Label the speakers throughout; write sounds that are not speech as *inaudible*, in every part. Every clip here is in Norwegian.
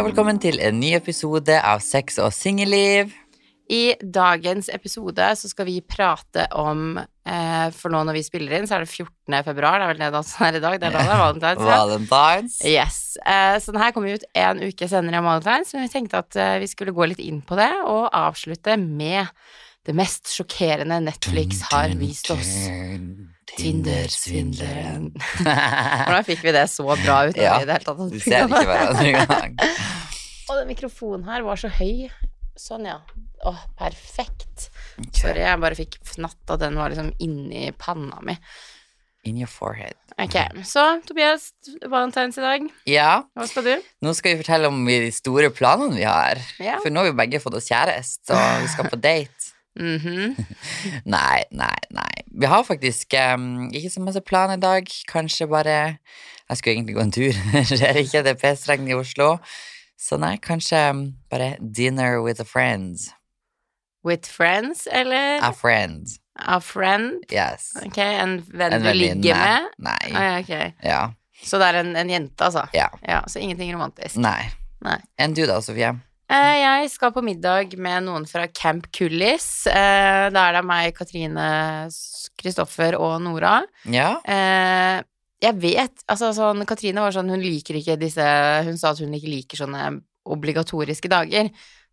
Speaker 1: Og velkommen til en ny episode av Sex og singelliv.
Speaker 2: I dagens episode så skal vi prate om eh, For nå når vi spiller inn, så er det 14. februar. Det er vel det dansen er i dag. Det er da det er valentines. ja.
Speaker 1: Valentines.
Speaker 2: Yes. Eh, så den her kommer ut en uke senere enn valentines, men vi tenkte at eh, vi skulle gå litt inn på det og avslutte med det mest sjokkerende Netflix har vist oss.
Speaker 1: Tinder-svindleren. *laughs*
Speaker 2: Hvordan fikk vi det så bra ut?
Speaker 1: Ja,
Speaker 2: vi det
Speaker 1: ser ikke hverandre engang. *laughs* *laughs*
Speaker 2: Og den mikrofonen her var så høy. Sånn, ja. Å, perfekt.
Speaker 1: Okay.
Speaker 2: Sorry, jeg bare fikk fnatt at den var liksom inni panna mi.
Speaker 1: In your forehead.
Speaker 2: Ok, så Tobias, valentines i dag.
Speaker 1: Ja,
Speaker 2: Hva skal du?
Speaker 1: nå skal vi fortelle om de store planene vi har.
Speaker 2: Ja.
Speaker 1: For nå har vi begge fått oss kjæreste, og vi skal på date. *laughs*
Speaker 2: Mhm. *laughs*
Speaker 1: Nei, nei, nei. Vi har faktisk um, ikke så masse plan i dag. Kanskje bare Jeg skulle egentlig gå en tur. *laughs* Skjer ikke, det er pestregn i Oslo. Så nei, kanskje bare dinner with a friend.
Speaker 2: With friends, eller?
Speaker 1: A friend.
Speaker 2: A friend?
Speaker 1: Yes.
Speaker 2: Ok, en venn
Speaker 1: En
Speaker 2: du ligger med?
Speaker 1: Nei.
Speaker 2: Ah, ja, ok.
Speaker 1: Ja.
Speaker 2: Så det er en, en jente, altså?
Speaker 1: Ja.
Speaker 2: Ja, Så ingenting romantisk?
Speaker 1: Nei.
Speaker 2: Nei.
Speaker 1: Enn du da, Sofie?
Speaker 2: Eh, jeg skal på middag med noen fra Camp Kullis. Eh, da er det meg, Katrine, Kristoffer og Nora.
Speaker 1: Ja?
Speaker 2: Eh, jeg vet Altså sånn Katrine var sånn Hun liker ikke disse Hun sa at hun ikke liker sånne obligatoriske dager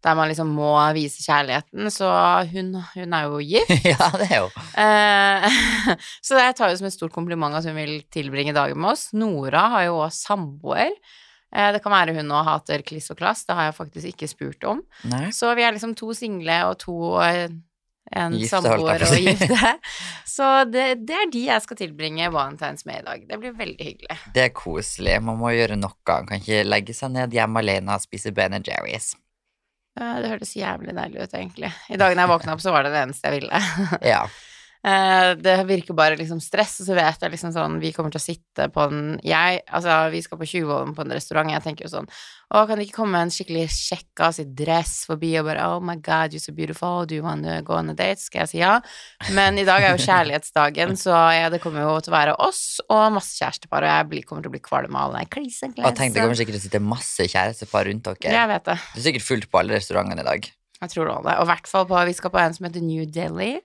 Speaker 2: der man liksom må vise kjærligheten, så hun, hun er jo gift. *laughs*
Speaker 1: ja, det er jo
Speaker 2: Eh, *laughs* så jeg tar jo som et stort kompliment at hun vil tilbringe dagen med oss. Nora har jo også samboer. Eh, det kan være hun nå hater kliss og klass, det har jeg faktisk ikke spurt om.
Speaker 1: Nei.
Speaker 2: Så vi er liksom to single og to eh, en samboer og gifte. *laughs* Så det, det er de jeg skal tilbringe valentines med i dag. Det blir veldig hyggelig.
Speaker 1: Det er koselig. Man må gjøre noe. Man kan ikke legge seg ned hjemme alene og spise Ben Jerry's.
Speaker 2: Det hørtes jævlig deilig ut, egentlig. I dag når jeg våkna opp, så var det det eneste jeg ville. *laughs*
Speaker 1: Ja.
Speaker 2: Eh, Det virker bare liksom stress, og så vet jeg liksom sånn Vi kommer til å sitte på en Jeg, altså, vi skal på Tjuvholmen på en restaurant, jeg tenker jo sånn Å, kan det ikke komme en skikkelig kjekkas sitt dress forbi og bare Oh my god, you're so beautiful, do you want to go on a date? Skal jeg si ja? Men i dag er jo kjærlighetsdagen, så jeg, det kommer jo til å være oss og masse kjærestepar, og jeg blir, kommer til å bli kvalm av all den klisen,
Speaker 1: tenk, det kommer sikkert til å sitte masse kjærestepar rundt dere.
Speaker 2: Jeg vet det.
Speaker 1: Det er sikkert fullt på alle restaurantene i dag.
Speaker 2: Jeg tror det. Og i hvert fall på Vi skal på en som heter New Delhi.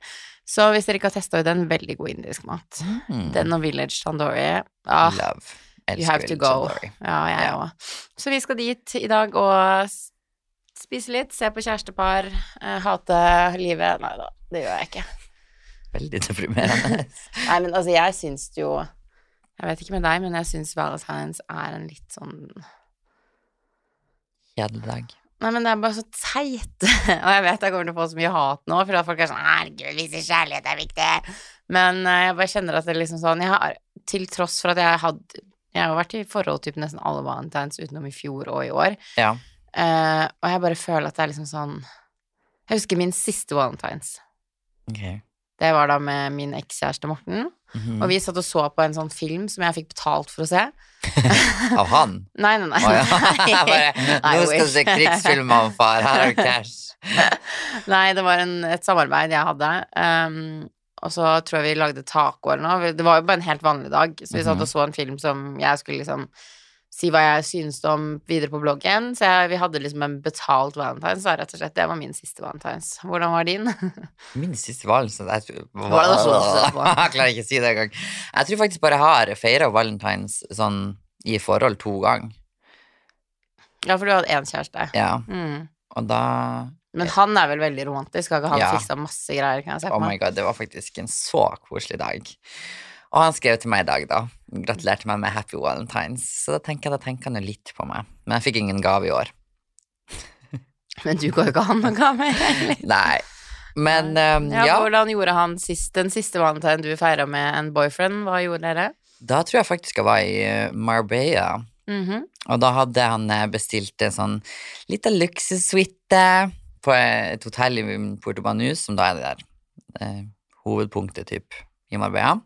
Speaker 2: Så hvis dere ikke har testa ut den, veldig god indisk mat.
Speaker 1: Mm.
Speaker 2: Den og Village Tandori. Ah,
Speaker 1: Love.
Speaker 2: you have to go. Ja, jeg
Speaker 1: Ja.
Speaker 2: òg. Så vi skal dit i dag og spise litt, se på kjærestepar, eh, hate livet. Nei da, det gjør jeg ikke.
Speaker 1: Veldig deprimerende. *laughs*
Speaker 2: Nei, men altså, jeg syns jo Jeg vet ikke med deg, men jeg syns Valentine's er en litt sånn
Speaker 1: Kjedelig dag.
Speaker 2: Nei, men det er bare så teit. *laughs* Og jeg vet jeg kommer til å få så mye hat nå, fordi at folk er sånn Herregud, vise kjærlighet er viktig. Men eh, jeg bare kjenner at det er liksom sånn har, til tross for at jeg hadde Jeg har vært i forhold typ nesten alle valentines utenom i fjor og i år.
Speaker 1: Ja.
Speaker 2: Uh, og jeg bare føler at det er liksom sånn Jeg husker min siste valentines.
Speaker 1: Okay.
Speaker 2: Det var da med min ekskjæreste Morten.
Speaker 1: Mhm.
Speaker 2: Og vi satt og så på en sånn film som jeg fikk betalt for å se. *laughs*
Speaker 1: Av han? *laughs*
Speaker 2: Nei, nei, nei.
Speaker 1: Oh, ja. *laughs* Bare, nå skal du se krigsfilm av far. Her har du cash.
Speaker 2: Nei, det var en, et samarbeid jeg hadde. Um, og så tror jeg vi lagde taco eller noe. Det var jo bare en helt vanlig dag, så vi satt
Speaker 1: Mhm.
Speaker 2: og så en film som jeg skulle liksom si hva jeg synes om videre på bloggen. Så jeg, vi hadde liksom en betalt valentines, da, rett og slett. Det var min siste valentines. Hvordan var din? *laughs*
Speaker 1: Min siste valentines jeg
Speaker 2: på? *laughs*
Speaker 1: Jeg klarer ikke å si det engang. Jeg tror faktisk bare jeg har feira valentines sånn i forhold to ganger.
Speaker 2: ja, for du hadde én kjæreste.
Speaker 1: Ja,
Speaker 2: Mm.
Speaker 1: og da
Speaker 2: Men han er vel veldig romantisk? Har ikke han
Speaker 1: Ja.
Speaker 2: fiksa masse greier, kan jeg se
Speaker 1: Oh my god, det var faktisk en så koselig dag. Og han skrev til meg i dag, da. Gratulerte meg med Happy Valentines. Så da tenker jeg da tenker han jo litt på meg. Men jeg fikk ingen gave i år. *laughs*
Speaker 2: Men du går jo ikke an noen gave, heller. *laughs*
Speaker 1: Nei. Men um,
Speaker 2: Ja,
Speaker 1: ja,
Speaker 2: Hvordan gjorde han sist, den siste valentine du feira med en boyfriend? Hva gjorde dere?
Speaker 1: da tror jeg faktisk jeg var i Marbella. Marbella.
Speaker 2: -hmm.
Speaker 1: Og da hadde han eh, bestilt en sånn lita luksussuite på et hotell i Portobanus som da er det der eh, hovedpunktet typ i Marbella.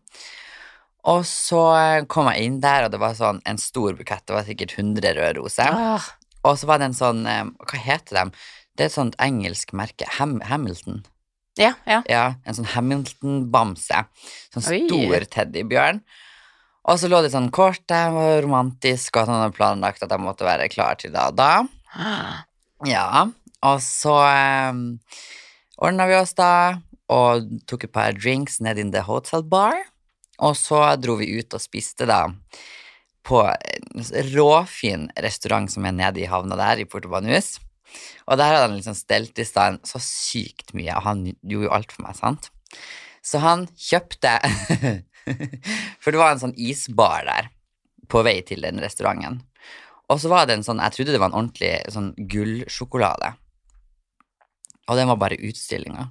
Speaker 1: Og så eh, kom jeg inn der, og det var sånn en stor bukett. Det var sikkert 100 røde roser.
Speaker 2: Ah,
Speaker 1: Og så var det en sånn eh, Hva heter de? Det er et sånt engelsk merke. Ham Hamilton.
Speaker 2: ja, ja.
Speaker 1: Ja, en sånn Hamilton-bamse. Sånn
Speaker 2: Oi.
Speaker 1: stor teddybjørn. Og så lå det sånn kort, det var romantisk, og at han hadde planlagt at jeg måtte være klar til da og da. Ja, og så um, ordna vi oss da, og tok et par drinks ned in the hotel bar. Og så dro vi ut og spiste da på en råfin restaurant som er nede i havna der, i Porto Banus. Og der hadde han liksom stelt i stand så sykt mye, og han gjorde jo alt for meg, sant. Så han kjøpte *laughs* For det var en sånn isbar der på vei til den restauranten. Og så var det en sånn, jeg trodde det var en ordentlig sånn gullsjokolade. Og den var bare utstillinga.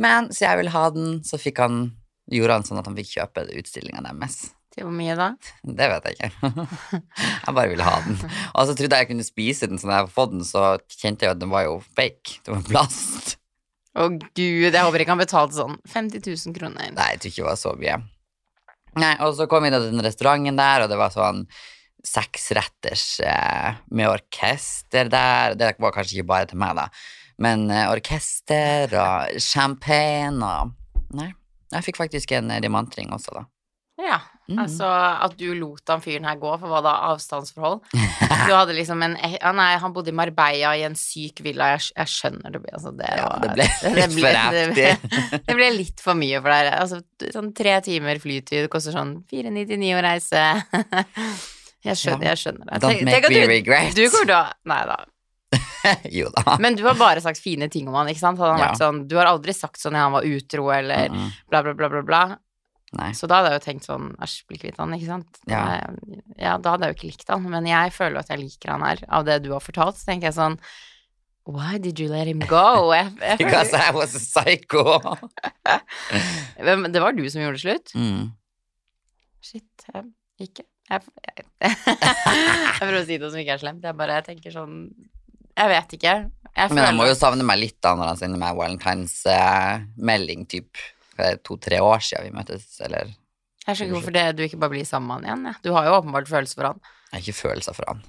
Speaker 1: Men så jeg ville ha den, så fikk han, gjorde han sånn at han fikk kjøpe utstillinga deres.
Speaker 2: Til hvor mye da?
Speaker 1: Det vet jeg ikke. *laughs* jeg bare ville ha den. Og så trodde jeg jeg kunne spise den, så da jeg hadde fått den, så kjente jeg at den var jo fake. Det var plast.
Speaker 2: Å gud, jeg håper ikke han betalte sånn 50 000 kroner.
Speaker 1: Nei, jeg tror ikke det var så mye. Nei, og så kom vi inn til den restauranten der, og det var sånn seksretters eh, med orkester der. Det var kanskje ikke bare til meg, da, men eh, orkester og champagne og Nei, jeg fikk faktisk en remantring diamantring også, da.
Speaker 2: Ja,
Speaker 1: Mm.
Speaker 2: altså at du lot han fyren her gå, for hva da? Avstandsforhold? *laughs* Du hadde liksom en ja, Nei, han bodde i Marbella i en syk villa, jeg, jeg skjønner det. Altså, det,
Speaker 1: Ja,
Speaker 2: var-
Speaker 1: det ble *laughs* litt for heftig.
Speaker 2: det ble litt for mye for deg. Altså, sånn tre timer flytid koster sånn 499 å reise. *laughs* Jeg skjønner,
Speaker 1: Ja.
Speaker 2: jeg skjønner det.
Speaker 1: Don't
Speaker 2: Tenk-
Speaker 1: make me
Speaker 2: du,
Speaker 1: regret.
Speaker 2: Du går da Nei da. *laughs*
Speaker 1: jo da.
Speaker 2: Men du har bare sagt fine ting om han, ikke sant? Han
Speaker 1: Ja.
Speaker 2: sånn, du har aldri sagt sånn at han var utro, eller
Speaker 1: Mm, mm.
Speaker 2: bla, bla, bla, bla, bla.
Speaker 1: Nei.
Speaker 2: Så da hadde jeg jo tenkt sånn Æsj, bli kvitt han, ikke sant?
Speaker 1: Ja.
Speaker 2: Da- ja, da hadde jeg jo ikke likt han, men jeg føler at jeg liker han her. Av det du har fortalt, så tenker jeg sånn Why did you let him go? *laughs* Jeg, jeg
Speaker 1: Because I was a psycho. *laughs*
Speaker 2: Men det var du som gjorde slutt?
Speaker 1: Mm.
Speaker 2: Shit, jeg, ikke. Jeg, jeg, jeg prøver å si noe som ikke er slemt. Jeg bare jeg tenker sånn Jeg vet ikke. Jeg
Speaker 1: Men han må jo savne meg litt da når han sender meg valentinsmelding, typ to-tre år siden vi møttes, eller
Speaker 2: Jeg skjønner ikke hvorfor det, du ikke bare blir sammen med han igjen. Ja. Du har jo åpenbart følelser for han.
Speaker 1: Jeg har ikke følelser for han.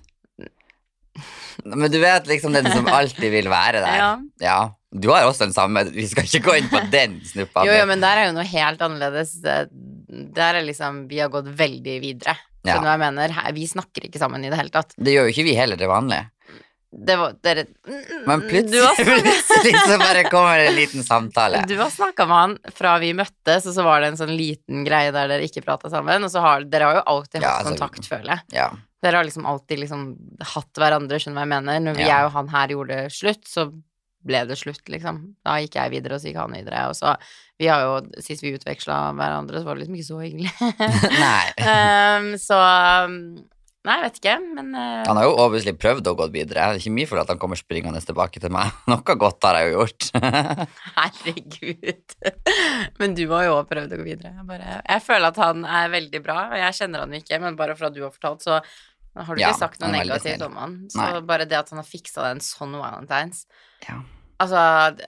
Speaker 1: Men du vet liksom den som alltid vil være der. *laughs*
Speaker 2: Ja.
Speaker 1: Du har også den samme, vi skal ikke gå inn på den snuppa.
Speaker 2: Jo, jo, men der er jo noe helt annerledes. Der er liksom Vi har gått veldig videre.
Speaker 1: Ja.
Speaker 2: Jeg mener? Vi snakker ikke sammen i det hele tatt.
Speaker 1: Det gjør jo ikke vi heller til vanlig.
Speaker 2: Det var dere
Speaker 1: Men plutselig, *laughs* plutselig så bare kommer det en liten samtale.
Speaker 2: Du har snakka med han fra vi møttes, og så var det en sånn liten greie der dere ikke prata sammen. Og så har dere har jo alltid
Speaker 1: Ja,
Speaker 2: hatt
Speaker 1: altså-
Speaker 2: kontakt, føler jeg.
Speaker 1: Ja.
Speaker 2: Dere har liksom alltid liksom hatt hverandre, skjønner du hva jeg mener. Når vi
Speaker 1: Ja.
Speaker 2: jeg og han her gjorde slutt, så ble det slutt, liksom. Da gikk jeg videre, og så gikk han videre. Og så Vi har jo Sist vi utveksla hverandre, så var det liksom ikke så hyggelig. *laughs*
Speaker 1: Nei.
Speaker 2: um, *laughs* så Nei, jeg vet ikke, men uh,
Speaker 1: Han har jo obviously prøvd å gå videre. Det er ikke mye for at han kommer springende tilbake til meg. *laughs* Noe godt har jeg jo gjort. *laughs*
Speaker 2: Herregud. Men du har jo også prøvd å gå videre. Jeg, bare, jeg føler at han er veldig bra, og jeg kjenner han ikke, men bare fra du har fortalt, så har du
Speaker 1: Ja,
Speaker 2: ikke sagt noe negativt om han. Så
Speaker 1: Nei.
Speaker 2: bare det at han har fiksa en sånn valentines
Speaker 1: Ja.
Speaker 2: Altså,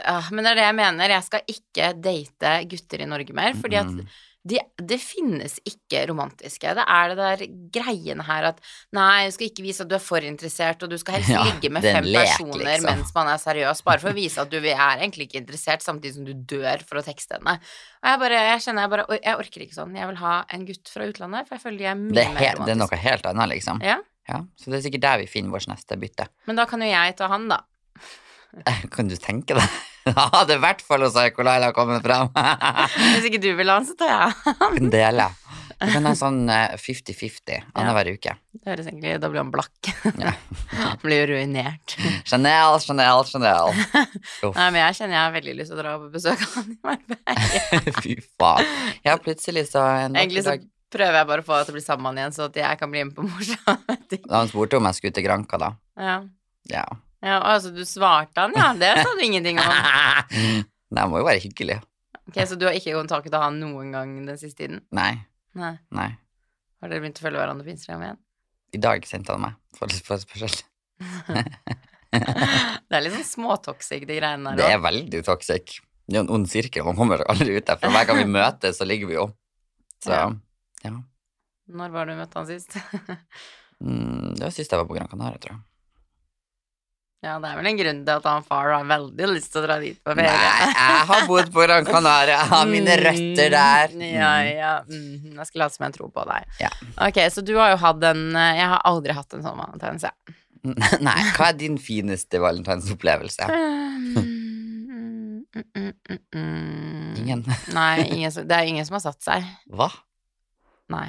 Speaker 2: ah, men det er det jeg mener. Jeg skal ikke date gutter i Norge mer, fordi at
Speaker 1: Mm.
Speaker 2: de, det finnes ikke romantiske. Det er det der greiene her at nei, du skal ikke vise at du er for interessert, og du skal helst
Speaker 1: Ja,
Speaker 2: ligge med fem
Speaker 1: lek,
Speaker 2: personer
Speaker 1: liksom.
Speaker 2: mens man er seriøs, bare for å vise at du er egentlig ikke interessert, samtidig som du dør for å tekste henne. Og jeg bare, jeg kjenner jeg bare Jeg orker ikke sånn. Jeg vil ha en gutt fra utlandet, for jeg føler de er mye
Speaker 1: Det er,
Speaker 2: mer
Speaker 1: romantiske. det er noe helt annet, liksom.
Speaker 2: Ja,
Speaker 1: Ja, så det er sikkert der vi finner vårt neste bytte.
Speaker 2: men da kan jo jeg ta han, da. *laughs*
Speaker 1: Kan du tenke deg? *laughs* Da hadde i hvert fall hos Psycho-Laila kommet fram. *laughs*
Speaker 2: Hvis ikke du vil ha han, så tar jeg.
Speaker 1: Kan dele. Du kan ha sånn eh, 50-50 annenhver uke.
Speaker 2: Det høres egentlig Da blir han blakk.
Speaker 1: Ja. *laughs*
Speaker 2: han blir jo ruinert.
Speaker 1: Chanel, Chanel, Chanel. Uff,
Speaker 2: Nei, men jeg kjenner jeg har veldig lyst til å dra på besøk av han i Marbella.
Speaker 1: fy faen. Ja, plutselig så en
Speaker 2: Egentlig så prøver jeg bare å få deg til å bli sammen med han igjen, så at jeg kan bli med på morsomme ting.
Speaker 1: Han spurte om jeg skulle til Granca, da.
Speaker 2: Ja.
Speaker 1: Ja.
Speaker 2: Ja, altså du svarte han, ja. Det sa du ingenting om. *laughs*
Speaker 1: Nei, det må jo være hyggelig.
Speaker 2: Ok, Så du har ikke kontaktet han noen gang den siste tiden?
Speaker 1: Nei.
Speaker 2: Nei.
Speaker 1: Nei.
Speaker 2: Har dere begynt å følge hverandre på Instagram igjen?
Speaker 1: I dag sendte han meg for forespørsel. *laughs*
Speaker 2: Det er litt sånn småtoxic, de greiene
Speaker 1: Det er veldig toxic. Det er en ond sirkel. Man kommer aldri ut derfra. Hver gang vi møtes, så ligger vi jo. Så
Speaker 2: Ja.
Speaker 1: ja.
Speaker 2: Når var du møtte han sist? *laughs*
Speaker 1: Mm, det var sist jeg var på Gran Canaria, tror jeg.
Speaker 2: Ja, det er vel en grunn til at han far har veldig lyst til å dra dit på
Speaker 1: Nei, jeg har bodd på Gran *laughs* Canaria. Jeg har mine røtter der.
Speaker 2: Mm, Ja, ja. Mm, jeg skal late som jeg tror på deg.
Speaker 1: Ja.
Speaker 2: Ok, så du har jo hatt en eh, Jeg har aldri hatt en sånn valentines, jeg. *laughs*
Speaker 1: Nei, hva er din fineste valentinsopplevelse? *laughs*
Speaker 2: Mm, mm, mm, mm, mm.
Speaker 1: Ingen.
Speaker 2: Nei, ingen det er ingen som har satt seg.
Speaker 1: Hva?
Speaker 2: Nei.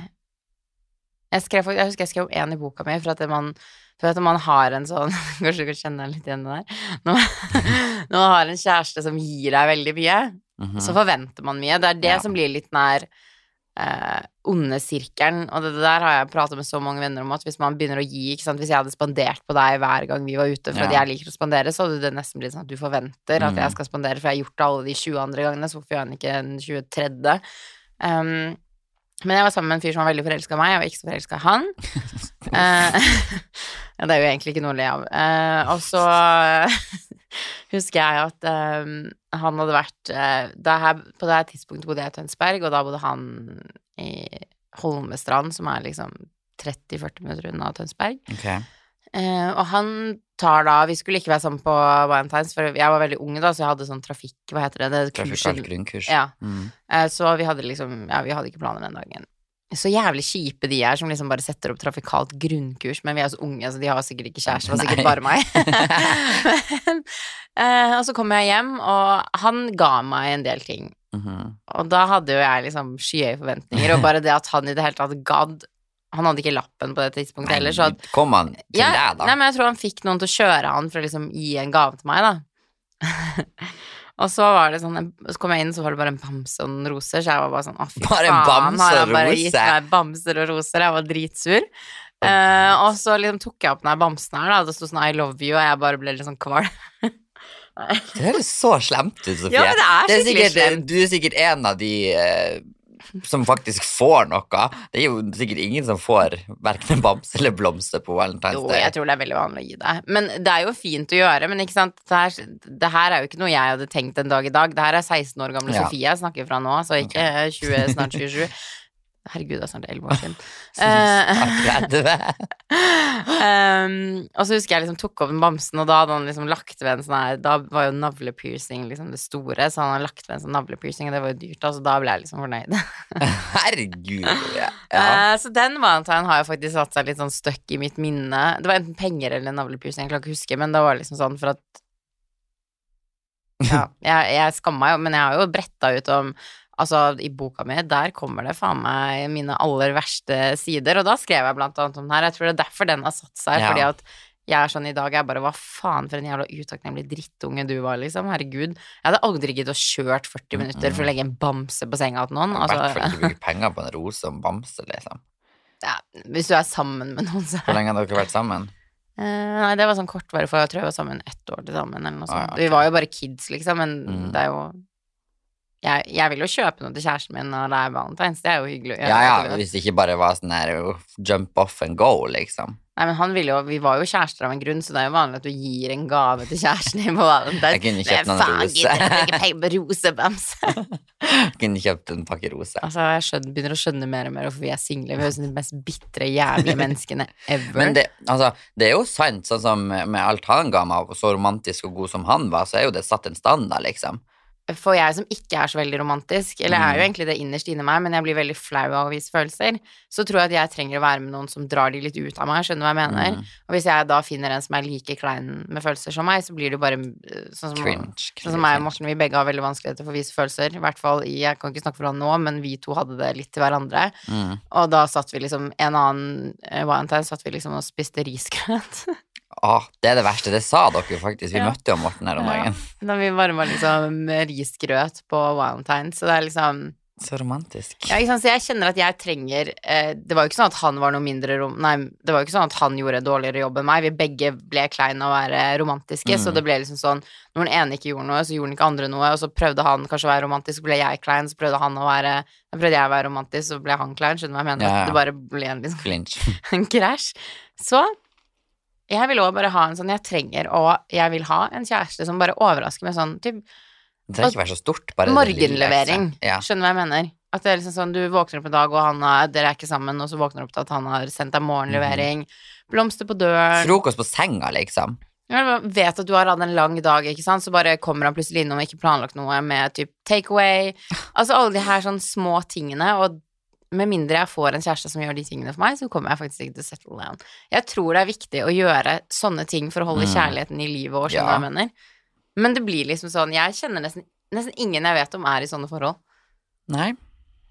Speaker 2: Jeg, skrev, jeg husker jeg skrev én i boka mi, for at man, for at man har en sånn *laughs* Kanskje du kan kjenne deg litt igjen i det der. Når man, når man har en kjæreste som gir deg veldig mye,
Speaker 1: Mhm.
Speaker 2: så forventer man mye. Det er det
Speaker 1: Ja.
Speaker 2: som blir litt nær eh, onde sirkelen. Og det, det der har jeg pratet med så mange venner om at hvis man begynner å gi ikke sant? Hvis jeg hadde spandert på deg hver gang vi var ute, for at jeg liker å spandere, så hadde det nesten blitt sånn at du forventer at
Speaker 1: Mhm.
Speaker 2: jeg skal spandere, for jeg har gjort det alle de 20 andre gangene, så hvorfor gjør han ikke den 23.? Um, men jeg var sammen med en fyr som var veldig forelska i meg, jeg var ikke så forelska i han. *laughs* Eh, *laughs* ja, det er jo egentlig ikke noe å le av. Uh, og så *laughs* husker jeg at um, han hadde vært uh, her, På det her tidspunktet bodde jeg i Tønsberg, og da bodde han i Holmestrand, som er liksom 30-40 minutter unna Tønsberg.
Speaker 1: Ok.
Speaker 2: Eh, og han tar da Vi skulle ikke være sammen på Valentine's, for jeg var veldig ung da, så jeg hadde sånn trafikk... Hva heter det? det. Ja.
Speaker 1: Mm.
Speaker 2: Eh, Så vi hadde liksom Ja, vi hadde ikke planer den dagen. Så jævlig kjipe de er, som liksom bare setter opp trafikalt grunnkurs, men vi er så unge, så de har sikkert ikke kjæreste, det var sikkert
Speaker 1: Nei.
Speaker 2: bare meg. *laughs* men, eh, og så kommer jeg hjem, og han ga meg en del ting.
Speaker 1: Mhm.
Speaker 2: Og da hadde jo jeg liksom skyhøye forventninger, og bare det at han i det hele tatt gadd Han hadde ikke lappen på det tidspunktet heller, så at
Speaker 1: Kom han til
Speaker 2: ja,
Speaker 1: deg, da?
Speaker 2: Nei, men jeg tror han fikk noen til å kjøre han for å liksom gi en gave til meg, da. *laughs* og så var det sånn Så kom jeg inn, så var det bare en bamse og noen roser, så jeg var bare sånn Å, fy
Speaker 1: Bare en
Speaker 2: faen,
Speaker 1: bamse
Speaker 2: har han bare gitt meg bamser og roser? Jeg var dritsur. Uh, og så liksom tok jeg opp den bamsen her, da, det sto sånn I love you, og jeg bare ble litt sånn kvalm. *laughs*
Speaker 1: Det høres så slemt ut, Sofie.
Speaker 2: Ja, det er
Speaker 1: Det er sikkert,
Speaker 2: slemt.
Speaker 1: du er sikkert en av de eh, som faktisk får noe. Det er jo sikkert ingen som får verken en bamse eller blomster på Valentine's
Speaker 2: Jo, jeg tror det er veldig vanlig å gi det. Men det er jo fint å gjøre, men ikke sant det her, det her er jo ikke noe jeg hadde tenkt en dag i dag. Det her er 16 år gamle
Speaker 1: Ja.
Speaker 2: Sofie jeg snakker fra nå, så ikke 20, snart 27. *laughs* Herregud, det er snart 11 år siden. *laughs* Um, *laughs* og så husker jeg liksom tok den bamsen, og da hadde han liksom lagt ved en sånn her Da var jo navlepiercing liksom det store, så han hadde lagt ved en sånn navlepiercing, og det var jo dyrt, da, så da ble jeg liksom fornøyd. *laughs*
Speaker 1: Herregud. Ja. ja.
Speaker 2: Eh, så den valentine har jo faktisk satt seg litt sånn støkk i mitt minne. Det var enten penger eller navlepiercing, jeg klarer ikke å huske, men det var liksom sånn for at Ja, jeg, jeg skammer jo, men jeg har jo bretta ut om Altså, i boka mi, der kommer det faen meg mine aller verste sider, og da skrev jeg blant annet om den her. Jeg tror det er derfor den har satt seg,
Speaker 1: Ja.
Speaker 2: fordi at jeg er sånn i dag, jeg bare Hva faen for en jævla utakknemlig drittunge du var, liksom. Herregud. Jeg hadde aldri giddet å kjørt 40 minutter for å legge en bamse på senga til noen.
Speaker 1: I hvert fall
Speaker 2: Altså,
Speaker 1: ikke bruke *laughs* penger på en rose og en bamse, liksom.
Speaker 2: ja, hvis du er sammen med noen, så
Speaker 1: Hvor lenge har dere vært sammen?
Speaker 2: Uh, nei, det var sånn kortvarig, for jeg tror jeg var sammen ett år til sammen, eller noe
Speaker 1: Ah, ja, okay.
Speaker 2: Vi var jo bare kids, liksom, men
Speaker 1: Mm.
Speaker 2: det er jo jeg, jeg vil jo kjøpe noe til kjæresten min når det er valentines, det er jo hyggelig. å gjøre,
Speaker 1: Ja, ja, hvis det ikke bare var sånn her jump off and go, liksom.
Speaker 2: Nei, men han ville jo Vi var jo kjærester av en grunn, så det er jo vanlig at du gir en gave til kjæresten din på valentines.
Speaker 1: Jeg kunne kjøpt noen
Speaker 2: roser.
Speaker 1: rose.
Speaker 2: jeg rosebamse? *laughs*
Speaker 1: Kunne kjøpt en pakke roser.
Speaker 2: altså, jeg skjønner, begynner å skjønne mer og mer hvorfor vi er single. Vi er jo som de mest bitre, jævlige menneskene ever.
Speaker 1: Men det, altså, det er jo sant, sånn som med alt han ga meg, så romantisk og god som han var, så er jo det satt en standard, liksom.
Speaker 2: For jeg som ikke er så veldig romantisk, eller er jo
Speaker 1: Mm.
Speaker 2: egentlig det innerst inni meg, men jeg blir veldig flau av å vise følelser, så tror jeg at jeg trenger å være med noen som drar de litt ut av meg, skjønner du hva jeg mener?
Speaker 1: Mm.
Speaker 2: Og hvis jeg da finner en som er like klein med følelser som meg, så blir det jo bare eh, sånn som,
Speaker 1: Cringe.
Speaker 2: sånn som meg og Morten, vi begge har veldig vanskeligheter for å vise følelser. I hvert fall, i- jeg kan ikke snakke for han nå, men vi to hadde det litt til hverandre.
Speaker 1: Mm.
Speaker 2: Og da satt vi liksom, en annen eh, valentine, satt vi liksom og spiste risgrøt. *laughs*
Speaker 1: Åh, det er det verste. Det sa dere jo faktisk. Vi
Speaker 2: Ja.
Speaker 1: møtte jo Morten her om
Speaker 2: Ja.
Speaker 1: dagen. *laughs*
Speaker 2: Da vi varma liksom risgrøt på valentine, så det er liksom
Speaker 1: Så romantisk.
Speaker 2: Ja, sant, så jeg kjenner at jeg trenger eh, Det var jo ikke sånn at han var noe mindre rom... Nei, det var jo ikke sånn at han gjorde dårligere jobb enn meg. Vi begge ble kleine å være romantiske, så
Speaker 1: Mm.
Speaker 2: det ble liksom sånn Når den ene ikke gjorde noe, så gjorde den ikke andre noe, og så prøvde han kanskje å være romantisk, så ble jeg klein, så prøvde han å være Da prøvde jeg å være romantisk, så ble han klein. Skjønner du hva jeg mener?
Speaker 1: Ja, ja.
Speaker 2: Det bare ble en liksom en krasj. Så jeg vil òg bare ha en sånn Jeg trenger og jeg vil ha en kjæreste som bare overrasker meg sånn typ
Speaker 1: Det trenger ikke være så stort, bare
Speaker 2: Morgenlevering.
Speaker 1: Ja.
Speaker 2: Skjønner hva jeg mener? At det er liksom sånn, du våkner opp en dag, og han har, dere er ikke sammen, og så våkner du opp til at han har sendt deg morgenlevering, blomster på døren
Speaker 1: Frokost på senga, liksom.
Speaker 2: Jeg vet at du har hatt en lang dag, ikke sant, så bare kommer han plutselig innom og ikke planlagt noe med typ takeaway. *laughs* Altså alle de her sånn små tingene, og med mindre jeg får en kjæreste som gjør de tingene for meg, så kommer jeg faktisk ikke til å settle down. Jeg tror det er viktig å gjøre sånne ting for å holde
Speaker 1: Mm.
Speaker 2: kjærligheten i livet og skjønne
Speaker 1: Ja.
Speaker 2: hva jeg mener. Men det blir liksom sånn Jeg kjenner nesten, nesten ingen jeg vet om er i sånne forhold.
Speaker 1: Nei,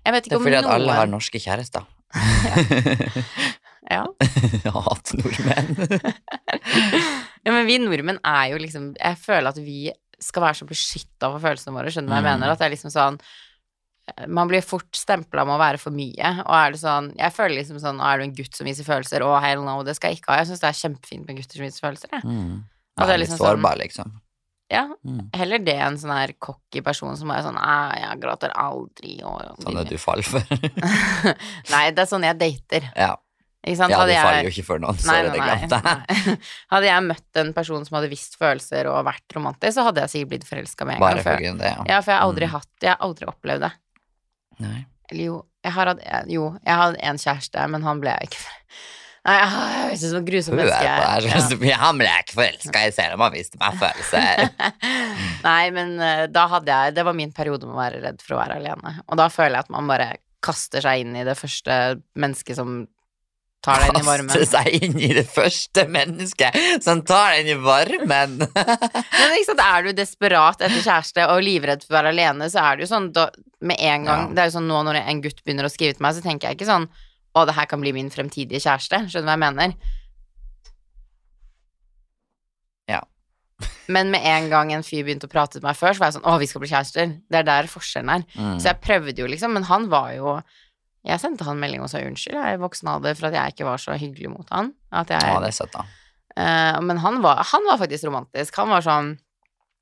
Speaker 2: Jeg vet
Speaker 1: det er
Speaker 2: om
Speaker 1: fordi at
Speaker 2: noen
Speaker 1: alle har norske kjærester. *laughs*
Speaker 2: ja. *laughs*
Speaker 1: Hat nordmenn. *laughs*
Speaker 2: ja, men vi nordmenn er jo liksom Jeg føler at vi skal være så beskytta for følelsene våre, skjønner du hva jeg
Speaker 1: Mm.
Speaker 2: mener? At det er liksom sånn man blir fort stempla med å være for mye, og er det sånn Jeg føler liksom sånn Er du en gutt som viser følelser? Å, hell no, det skal jeg ikke ha. Jeg syns det er kjempefint med gutter som viser følelser, jeg.
Speaker 1: Mm.
Speaker 2: Og det er
Speaker 1: Ja, litt
Speaker 2: liksom sånn-
Speaker 1: liksom.
Speaker 2: Ja,
Speaker 1: Mm.
Speaker 2: heller det enn sånn her cocky person som bare sånn jeg gråter aldri, og
Speaker 1: Sånn at du faller for. *laughs*
Speaker 2: Nei, det er sånn jeg dater.
Speaker 1: ja.
Speaker 2: Ikke sant?
Speaker 1: ja, du faller jo ikke for noen, så er det glemt *laughs*
Speaker 2: Hadde jeg møtt en person som hadde visst følelser og vært romantisk, så hadde jeg sikkert blitt forelska med en gang.
Speaker 1: Bare
Speaker 2: For,
Speaker 1: det, ja.
Speaker 2: ja, for jeg har aldri
Speaker 1: Mm.
Speaker 2: hatt Jeg har aldri opplevd det.
Speaker 1: Nei.
Speaker 2: Eller jo, jeg har hatt Jo, jeg hadde en kjæreste, men han ble jeg ikke Nei, jeg høres ut som et grusomt menneske. *laughs* Ja.
Speaker 1: Han ble jeg ikke forelska i, selv om han viste meg følelser. *laughs*
Speaker 2: Nei, men eh, da hadde jeg Det var min periode med å være redd for å være alene. Og da føler jeg at man bare kaster seg inn i det første mennesket som tar deg inn i varmen.
Speaker 1: Kaste seg inn i det første mennesket som tar deg inn i varmen. *laughs*
Speaker 2: Men ikke sant, er du desperat etter kjæreste og livredd for å være alene, så er det jo sånn da, med en gang
Speaker 1: Ja.
Speaker 2: Det er jo sånn nå når en gutt begynner å skrive til meg, så tenker jeg ikke sånn å, det her kan bli min fremtidige kjæreste. Skjønner du hva jeg mener?
Speaker 1: Ja. *laughs*
Speaker 2: Men med en gang en fyr begynte å prate til meg før, så var jeg sånn Å, vi skal bli kjærester. Det er der forskjellen er.
Speaker 1: Mm.
Speaker 2: Så jeg prøvde jo, liksom, men han var jo Jeg sendte han melding og sa unnskyld, jeg er voksen av det, for at jeg ikke var så hyggelig mot han. At jeg,
Speaker 1: Ja, det er søtt, da.
Speaker 2: Uh, men han var, han var faktisk romantisk. Han var sånn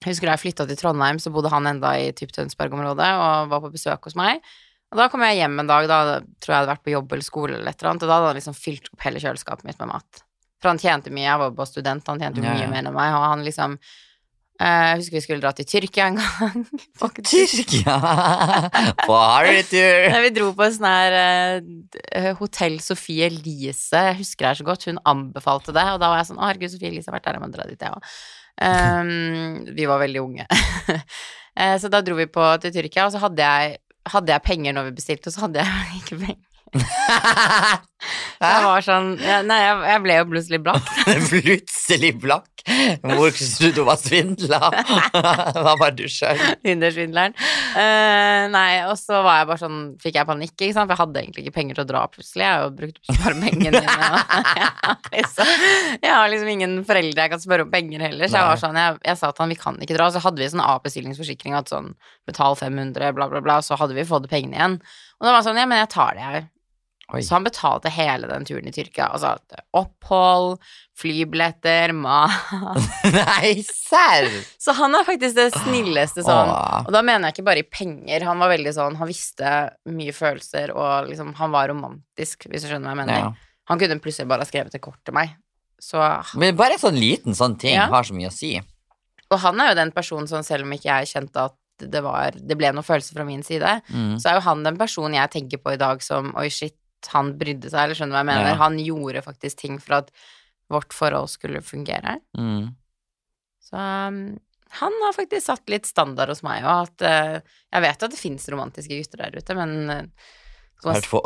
Speaker 2: husker da jeg flytta til Trondheim, så bodde han enda i typ Tønsberg-området og var på besøk hos meg. Og da kom jeg hjem en dag, da tror jeg jeg hadde vært på jobb eller skole eller et eller annet, og da hadde han liksom fylt opp hele kjøleskapet mitt med mat. For han tjente mye, jeg var bare student, han tjente jo
Speaker 1: Ja,
Speaker 2: mye
Speaker 1: ja.
Speaker 2: mer enn meg, og han liksom Jeg husker vi skulle dra til Tyrkia en gang. *laughs*
Speaker 1: Tyrkia! På harrytur!
Speaker 2: Vi dro på en sånn her eh, Hotell Sofie Elise, jeg husker det her så godt, hun anbefalte det, og da var jeg sånn Å, herregud, Sofie Elise har vært der, jeg må dra dit, jeg òg. vi var veldig unge. *laughs* Eh, så da dro vi på til Tyrkia, og så hadde jeg, hadde jeg penger når vi bestilte, og så hadde jeg *laughs* ikke penger. *laughs* Jeg var sånn ja, Nei, jeg, jeg ble jo plutselig blakk. *laughs*
Speaker 1: Plutselig blakk. Hvor trodde du var svindla? *laughs* Hva var du sjøl.
Speaker 2: Hindersvindleren. Uh, nei, og så var jeg bare sånn Fikk jeg panikk, ikke sant, for jeg hadde egentlig ikke penger til å dra plutselig. Jeg har jo brukt opp bare pengene mine. jeg, har liksom, jeg har liksom ingen foreldre jeg kan spørre om penger heller, så jeg var sånn Jeg, jeg sa til han vi kan ikke dra, så hadde vi sånn A-bestillingsforsikring at sånn betal 500, bla, bla, bla, så hadde vi fått pengene igjen. Og da var det sånn Ja, men jeg tar det, jeg.
Speaker 1: Oi.
Speaker 2: Så han betalte hele den turen i Tyrkia. Altså opphold, flybilletter, mat *laughs*
Speaker 1: Nei, serr!
Speaker 2: Så han er faktisk det snilleste sånn. Og da mener jeg ikke bare i penger. Han var veldig sånn Han visste mye følelser, og liksom Han var romantisk, hvis du skjønner hva jeg mener.
Speaker 1: Ja.
Speaker 2: Han kunne plutselig bare ha skrevet et kort til meg. Så
Speaker 1: Men bare en sånn liten sånn ting
Speaker 2: Ja.
Speaker 1: har så mye å si.
Speaker 2: Og han er jo den personen som selv om ikke jeg kjente at det var Det ble noen følelser fra min side,
Speaker 1: Mm.
Speaker 2: så er jo han den personen jeg tenker på i dag som Oi, shit, han brydde seg, eller skjønner hva jeg mener?
Speaker 1: Ja.
Speaker 2: Han gjorde faktisk ting for at vårt forhold skulle fungere.
Speaker 1: Mm.
Speaker 2: Så um, han har faktisk satt litt standard hos meg, og at uh, Jeg vet at det fins romantiske gutter der ute, men uh, skal
Speaker 1: Svært få.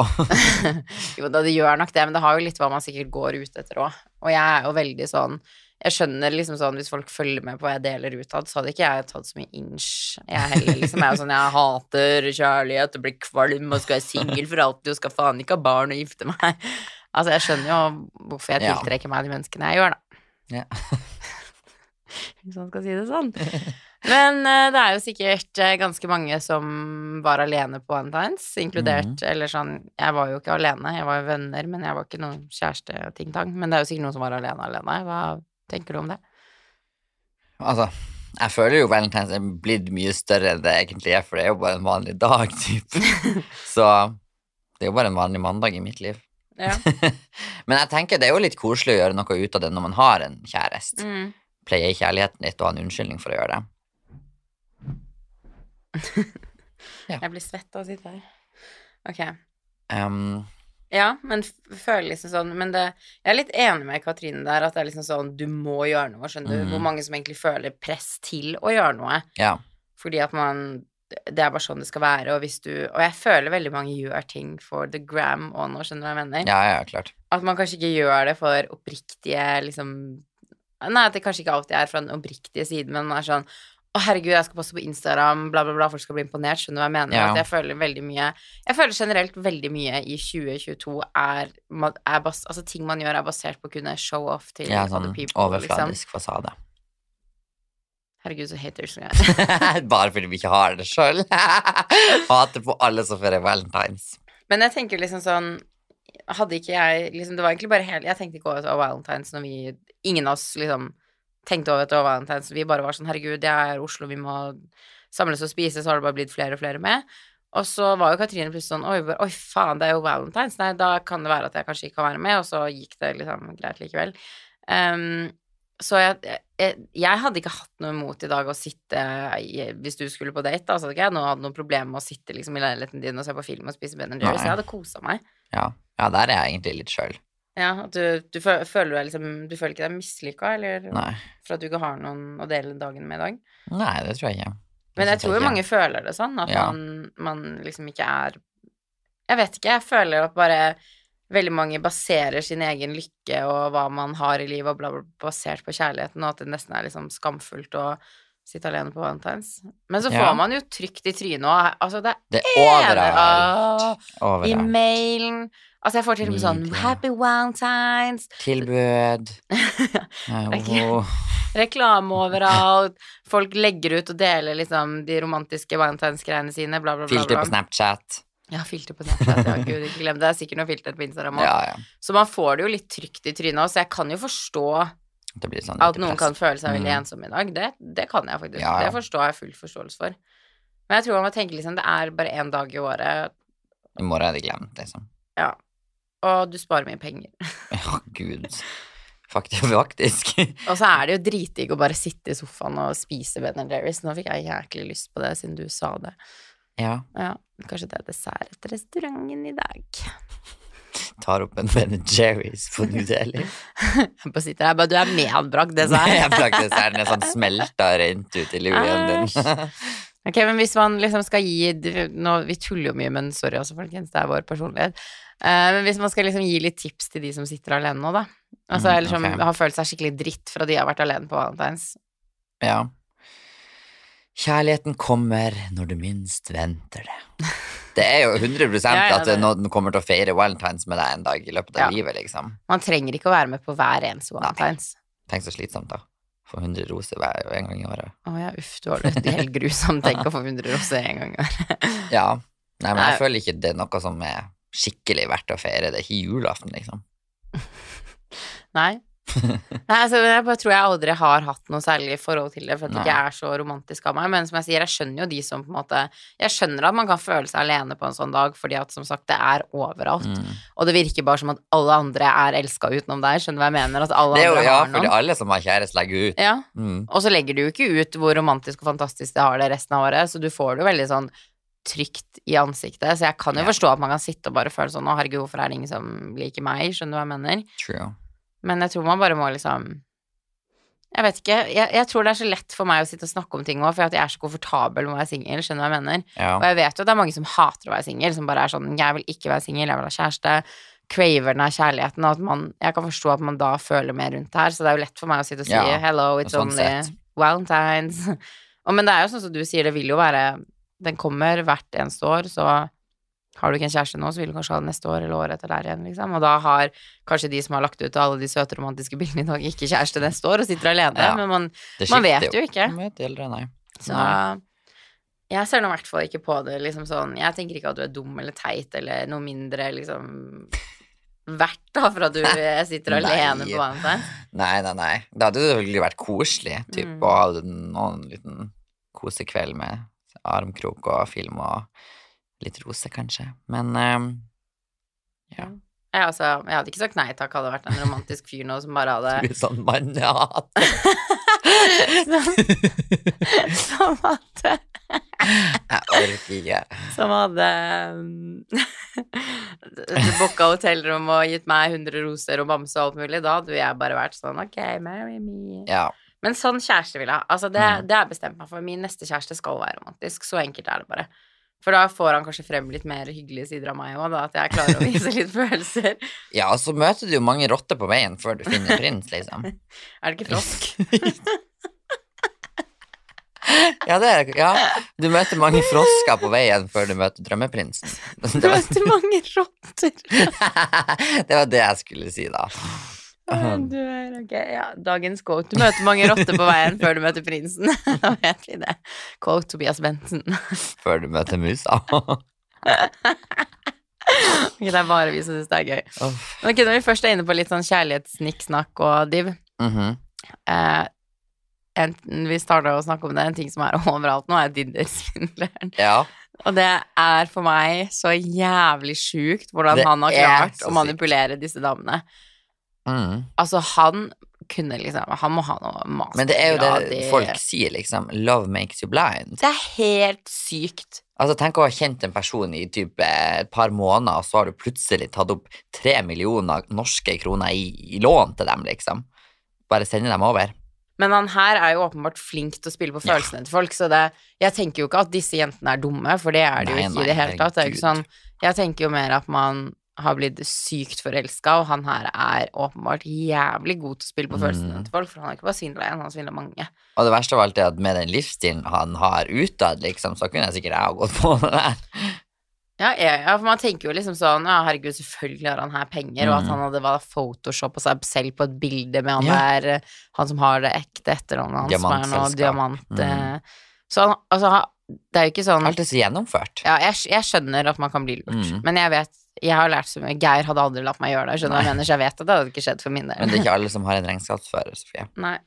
Speaker 1: *laughs*
Speaker 2: Jo da, det gjør nok det, men det har jo litt hva man sikkert går ut etter òg. Og jeg er jo veldig sånn Jeg skjønner liksom sånn hvis folk følger med på hva jeg deler utad, så hadde ikke jeg tatt så mye inch. Jeg heller liksom jeg er jo sånn Jeg hater kjærlighet og blir kvalm og skal være singel for alltid og skal faen ikke ha barn og gifte meg. Altså, jeg skjønner jo hvorfor jeg tiltrekker meg de menneskene jeg gjør, da.
Speaker 1: Ja. *laughs*
Speaker 2: Hvis man skal si det sånn. Men uh, det er jo sikkert uh, ganske mange som var alene på Valentine's, inkludert
Speaker 1: mm.
Speaker 2: Eller sånn Jeg var jo ikke alene, jeg var jo venner, men jeg var ikke noen kjæreste og ting-tang. Men det er jo sikkert noen som var alene alene. Hva tenker du om det?
Speaker 1: Altså, jeg føler jo Valentine's er blitt mye større enn det egentlig er, for det er jo bare en vanlig dag, typ. *laughs* Så det er jo bare en vanlig mandag i mitt liv.
Speaker 2: Ja. *laughs*
Speaker 1: Men jeg tenker det er jo litt koselig å gjøre noe ut av det når man har en kjæreste.
Speaker 2: Mm.
Speaker 1: Pleie kjærligheten litt og ha en unnskyldning for å gjøre det. *laughs*
Speaker 2: Jeg blir svett av å sitte her. Ok.
Speaker 1: Um,
Speaker 2: Ja, men føler liksom sånn Men det, jeg er litt enig med Katrine der, at det er liksom sånn Du må gjøre noe, skjønner du?
Speaker 1: Mhm.
Speaker 2: Hvor mange som egentlig føler press til å gjøre noe.
Speaker 1: ja.
Speaker 2: Fordi at man det er bare sånn det skal være, og hvis du Og jeg føler veldig mange gjør ting for the gram og nå, skjønner du hva jeg mener?
Speaker 1: Ja, ja, klart.
Speaker 2: At man kanskje ikke gjør det for oppriktige, liksom Nei, at det kanskje ikke alltid er fra den oppriktige siden, men man er sånn å, herregud, jeg skal poste på Instagram, bla, bla, bla, folk skal bli imponert. Skjønner du hva jeg mener?
Speaker 1: Ja.
Speaker 2: At jeg føler veldig mye Jeg føler generelt veldig mye i 2022 er, er bas, Altså, ting man gjør, er basert på å kunne show off til
Speaker 1: Ja,
Speaker 2: other
Speaker 1: sånn
Speaker 2: Overfladisk liksom.
Speaker 1: fasade.
Speaker 2: Herregud, så haters jeg *laughs* er.
Speaker 1: Bare fordi vi ikke har det sjøl. *laughs* Hater på alle som feirer valentines.
Speaker 2: Men jeg tenker liksom sånn Hadde ikke jeg liksom Det var egentlig bare helt Jeg tenkte ikke over valentines når vi Ingen av oss liksom tenkte over at det var valentines. Vi bare var sånn Herregud, det er Oslo, vi må samles og spise. Så har det bare blitt flere og flere med. Og så var jo Katrine plutselig sånn Oi, oi faen, det er jo valentines. Nei, da kan det være at jeg kanskje ikke kan være med. Og så gikk det liksom greit likevel. Um, så jeg, jeg, jeg hadde ikke hatt noe imot i dag å sitte Hvis du skulle på date, da, så hadde ikke jeg nå hatt noe problem med å sitte liksom i leiligheten din og se på film og spise Ben Jerry's. Jeg hadde kosa meg.
Speaker 1: Ja. ja, der er jeg egentlig litt sjøl.
Speaker 2: Ja, at du, du føler deg liksom Du føler ikke deg mislykka, eller
Speaker 1: Nei.
Speaker 2: for at du ikke har noen å dele dagen med i dag?
Speaker 1: Nei, det tror jeg ikke. Det
Speaker 2: Men jeg tror jo mange føler det sånn, at
Speaker 1: Ja.
Speaker 2: man, man liksom ikke er Jeg vet ikke, jeg føler at bare veldig mange baserer sin egen lykke og hva man har i livet, og bla, bla, basert på kjærligheten, og at det nesten er liksom skamfullt å sitte alene på valentines. Men så
Speaker 1: Ja.
Speaker 2: får man jo trygt i trynet, òg. altså det
Speaker 1: Det er overalt.
Speaker 2: overalt. I mailen Altså, jeg får til og med sånn. Happy Valentines!
Speaker 1: Tilbud. *laughs*
Speaker 2: Er. *laughs* Reklame overalt. Folk legger ut og deler liksom de romantiske valentinsgreiene sine, bla, bla, bla.
Speaker 1: Filter på Snapchat.
Speaker 2: Ja, filter på Snapchat. Ja, gud, ikke glem det. Det er sikkert noe filter på Instagram *laughs* òg.
Speaker 1: Ja, ja.
Speaker 2: Så man får det jo litt trygt i trynet òg, så jeg kan jo forstå
Speaker 1: sånn
Speaker 2: at noen kan føle seg veldig
Speaker 1: Mm.
Speaker 2: ensom i dag. Det, det kan jeg faktisk.
Speaker 1: Ja, ja.
Speaker 2: Det forstår jeg full forståelse for. Men jeg tror man må tenke liksom det er bare én dag i året,
Speaker 1: I morgen er det glemt, liksom.
Speaker 2: ja. Og du sparer mye penger. *laughs*
Speaker 1: Ja, gud. Faktisk. *laughs* faktisk.
Speaker 2: Og så er det jo dritdigg å bare sitte i sofaen og spise Ben Jerry's. Nå fikk jeg jæklig lyst på det siden du sa det.
Speaker 1: Ja.
Speaker 2: Ja, kanskje det er dessert etter restauranten i dag.
Speaker 1: Tar opp en Ben Jerry's på *laughs* New Delhi.
Speaker 2: Jeg bare sitter her, bare du er medbrakt dessert.
Speaker 1: Jeg brakte desserten er sånn smelta rent ut i luen din.
Speaker 2: Ok, men hvis man liksom skal gi nå, Vi tuller jo mye, men sorry også, folkens, det er vår personlighet. Uh, men hvis man skal liksom gi litt tips til de som sitter alene nå, da. Altså,
Speaker 1: Mm,
Speaker 2: eller som
Speaker 1: okay.
Speaker 2: har følt seg skikkelig dritt fra de har vært alene på Valentine's.
Speaker 1: Ja. Kjærligheten kommer når du minst venter det. *laughs* Det er jo 100
Speaker 2: Ja, ja,
Speaker 1: at
Speaker 2: det-
Speaker 1: noen kommer til å feire valentines med deg en dag i løpet av
Speaker 2: Ja.
Speaker 1: livet, liksom.
Speaker 2: Man trenger ikke å være med på hver eneste Valentine's.
Speaker 1: Tenk så slitsomt, da. Få 100 roser hver en gang i året.
Speaker 2: Å ja, uff, du har det helt grusomt. *laughs* Tenk å få 100 roser en gang i året. *laughs*
Speaker 1: Ja. Nei, men jeg
Speaker 2: Nei.
Speaker 1: føler ikke det er noe som er skikkelig verdt å feire. Det er ikke julaften, liksom.
Speaker 2: Nei. *laughs* Nei, altså, jeg bare tror jeg aldri har hatt noe særlig forhold til det, for at det ikke er så romantisk av meg. Men som jeg sier, jeg skjønner jo de som på en måte Jeg skjønner at man kan føle seg alene på en sånn dag, fordi at som sagt, det er overalt.
Speaker 1: Mm.
Speaker 2: Og det virker bare som at alle andre er elska utenom deg. Skjønner du hva jeg mener? At alle
Speaker 1: Det er jo,
Speaker 2: andre
Speaker 1: ja,
Speaker 2: har
Speaker 1: fordi alle som har kjæreste, legger ut.
Speaker 2: Ja.
Speaker 1: Mm.
Speaker 2: Og så legger du jo ikke ut hvor romantisk og fantastisk de har det resten av året, så du får det jo veldig sånn trygt i ansiktet. Så jeg kan jo
Speaker 1: Ja.
Speaker 2: forstå at man kan sitte og bare føle sånn Å, herregud, hvorfor er det ingen som liker meg? Skjønner du hva jeg mener?
Speaker 1: True.
Speaker 2: Men jeg tror man bare må liksom Jeg vet ikke. Jeg, jeg tror det er så lett for meg å sitte og snakke om ting òg, for at jeg er så komfortabel med å være singel. Skjønner du hva jeg mener?
Speaker 1: Ja.
Speaker 2: Og jeg vet jo at det er mange som hater å være singel, som bare er sånn Jeg vil ikke være singel, jeg vil ha kjæreste. Craver den av kjærligheten, og at man Jeg kan forstå at man da føler mer rundt det her, så det er jo lett for meg å sitte og si
Speaker 1: Ja,
Speaker 2: hello, it's
Speaker 1: sånn
Speaker 2: only
Speaker 1: sett.
Speaker 2: Valentines. *laughs* Og, men det er jo sånn som du sier, det vil jo være Den kommer hvert eneste år, så har du ikke en kjæreste nå, så vil du kanskje ha det neste år eller året etter der igjen, liksom. Og da har kanskje de som har lagt ut alle de søte romantiske bildene i dag, ikke kjæreste neste år og sitter alene,
Speaker 1: Ja.
Speaker 2: men man, man vet jo ikke.
Speaker 1: Man vet aldri, nei.
Speaker 2: Så jeg ser nå i hvert fall ikke på det liksom sånn Jeg tenker ikke at du er dum eller teit eller noe mindre liksom verdt da for at du *laughs* sitter alene på Valentine.
Speaker 1: Nei, nei, nei. Det hadde jo selvfølgelig vært koselig, typ,
Speaker 2: Mm.
Speaker 1: å ha noen liten kosekveld med armkrok og film og litt rose, kanskje. Men um, ja.
Speaker 2: Jeg, altså, jeg hadde ikke sagt nei takk, hadde vært en romantisk fyr nå som bare hadde *laughs*
Speaker 1: Du er sånn mannehat. *laughs*
Speaker 2: som, som hadde *laughs*
Speaker 1: Jeg orker ikke.
Speaker 2: Som hadde um, booka hotellrom og gitt meg 100 roser og bamse og alt mulig. Da hadde jeg bare vært sånn ok, marry me.
Speaker 1: Ja.
Speaker 2: Men sånn kjæreste vil jeg ha. Altså, det,
Speaker 1: Mm.
Speaker 2: det jeg bestemt meg for. Min neste kjæreste skal være romantisk. Så enkelt er det bare. For da får han kanskje frem litt mer hyggelige sider av meg òg, da. At jeg klarer å vise *laughs* litt følelser.
Speaker 1: Ja, og så møter du jo mange rotter på veien før du finner prins, liksom. *laughs*
Speaker 2: Er det ikke frosk?
Speaker 1: Ja, det er Ja, du møter mange frosker på veien før du møter drømmeprinsen.
Speaker 2: Du møter mange rotter. *laughs*
Speaker 1: det var det jeg skulle si, da.
Speaker 2: Du er ok, ja. Dagens quote. Du møter mange rotter på veien før du møter prinsen. *laughs* Da vet vi det. Quote Tobias Bentsen. *laughs*
Speaker 1: Før du møter musa. *laughs*
Speaker 2: Ok, det er bare vi som syns det er gøy. Ok, Når vi først er inne på litt sånn kjærlighetssnikksnakk og div
Speaker 1: Mhm.
Speaker 2: eh, enten Vi starta å snakke om det, en ting som er overalt nå, er Tinder-svindleren.
Speaker 1: Ja.
Speaker 2: Og det er for meg så jævlig sjukt hvordan
Speaker 1: Det
Speaker 2: han har klart å manipulere disse damene.
Speaker 1: Mm.
Speaker 2: Altså, han kunne liksom Han må ha noe mastergrad
Speaker 1: Men det er jo det
Speaker 2: i-
Speaker 1: folk sier, liksom. Love makes you blind.
Speaker 2: Det er helt sykt.
Speaker 1: Altså, tenk å ha kjent en person i typ eh, et par måneder, og så har du plutselig tatt opp tre millioner norske kroner i, i lån til dem, liksom. Bare sende dem over.
Speaker 2: Men han her er jo åpenbart flink til å spille på
Speaker 1: Ja.
Speaker 2: følelsene til folk, så det Jeg tenker jo ikke at disse jentene er dumme, for det er de jo ikke i det hele tatt. Det er jo ikke sånn Jeg tenker jo mer at man har blitt sykt forelska, og han her er åpenbart jævlig god til å spille på følelsene
Speaker 1: Mm.
Speaker 2: til folk, for han har ikke bare svindla én, han svindla mange.
Speaker 1: Og det verste av alt er at med den livsstilen han har utad, liksom, så kunne jeg sikkert jeg ha gått på det der.
Speaker 2: Ja, ja, for man tenker jo liksom sånn Ja, herregud, selvfølgelig har han her penger, og at
Speaker 1: Mm.
Speaker 2: han hadde var photoshoppa seg selv på et bilde med han
Speaker 1: Ja.
Speaker 2: der, eh, han som har det ekte etternavnet hans, som er
Speaker 1: noe
Speaker 2: diamant
Speaker 1: Mm.
Speaker 2: eh. Så han, altså, det er jo ikke sånn
Speaker 1: Alt er så gjennomført.
Speaker 2: Ja, jeg, jeg skjønner at man kan bli lurt,
Speaker 1: Mm.
Speaker 2: men jeg vet Jeg har lært så mye. Geir hadde aldri latt meg gjøre det, skjønner jeg mener, så jeg vet at det hadde ikke skjedd for min del.
Speaker 1: Men det er ikke alle som har en regnskapsfører, Sofie. *laughs*
Speaker 2: Nei.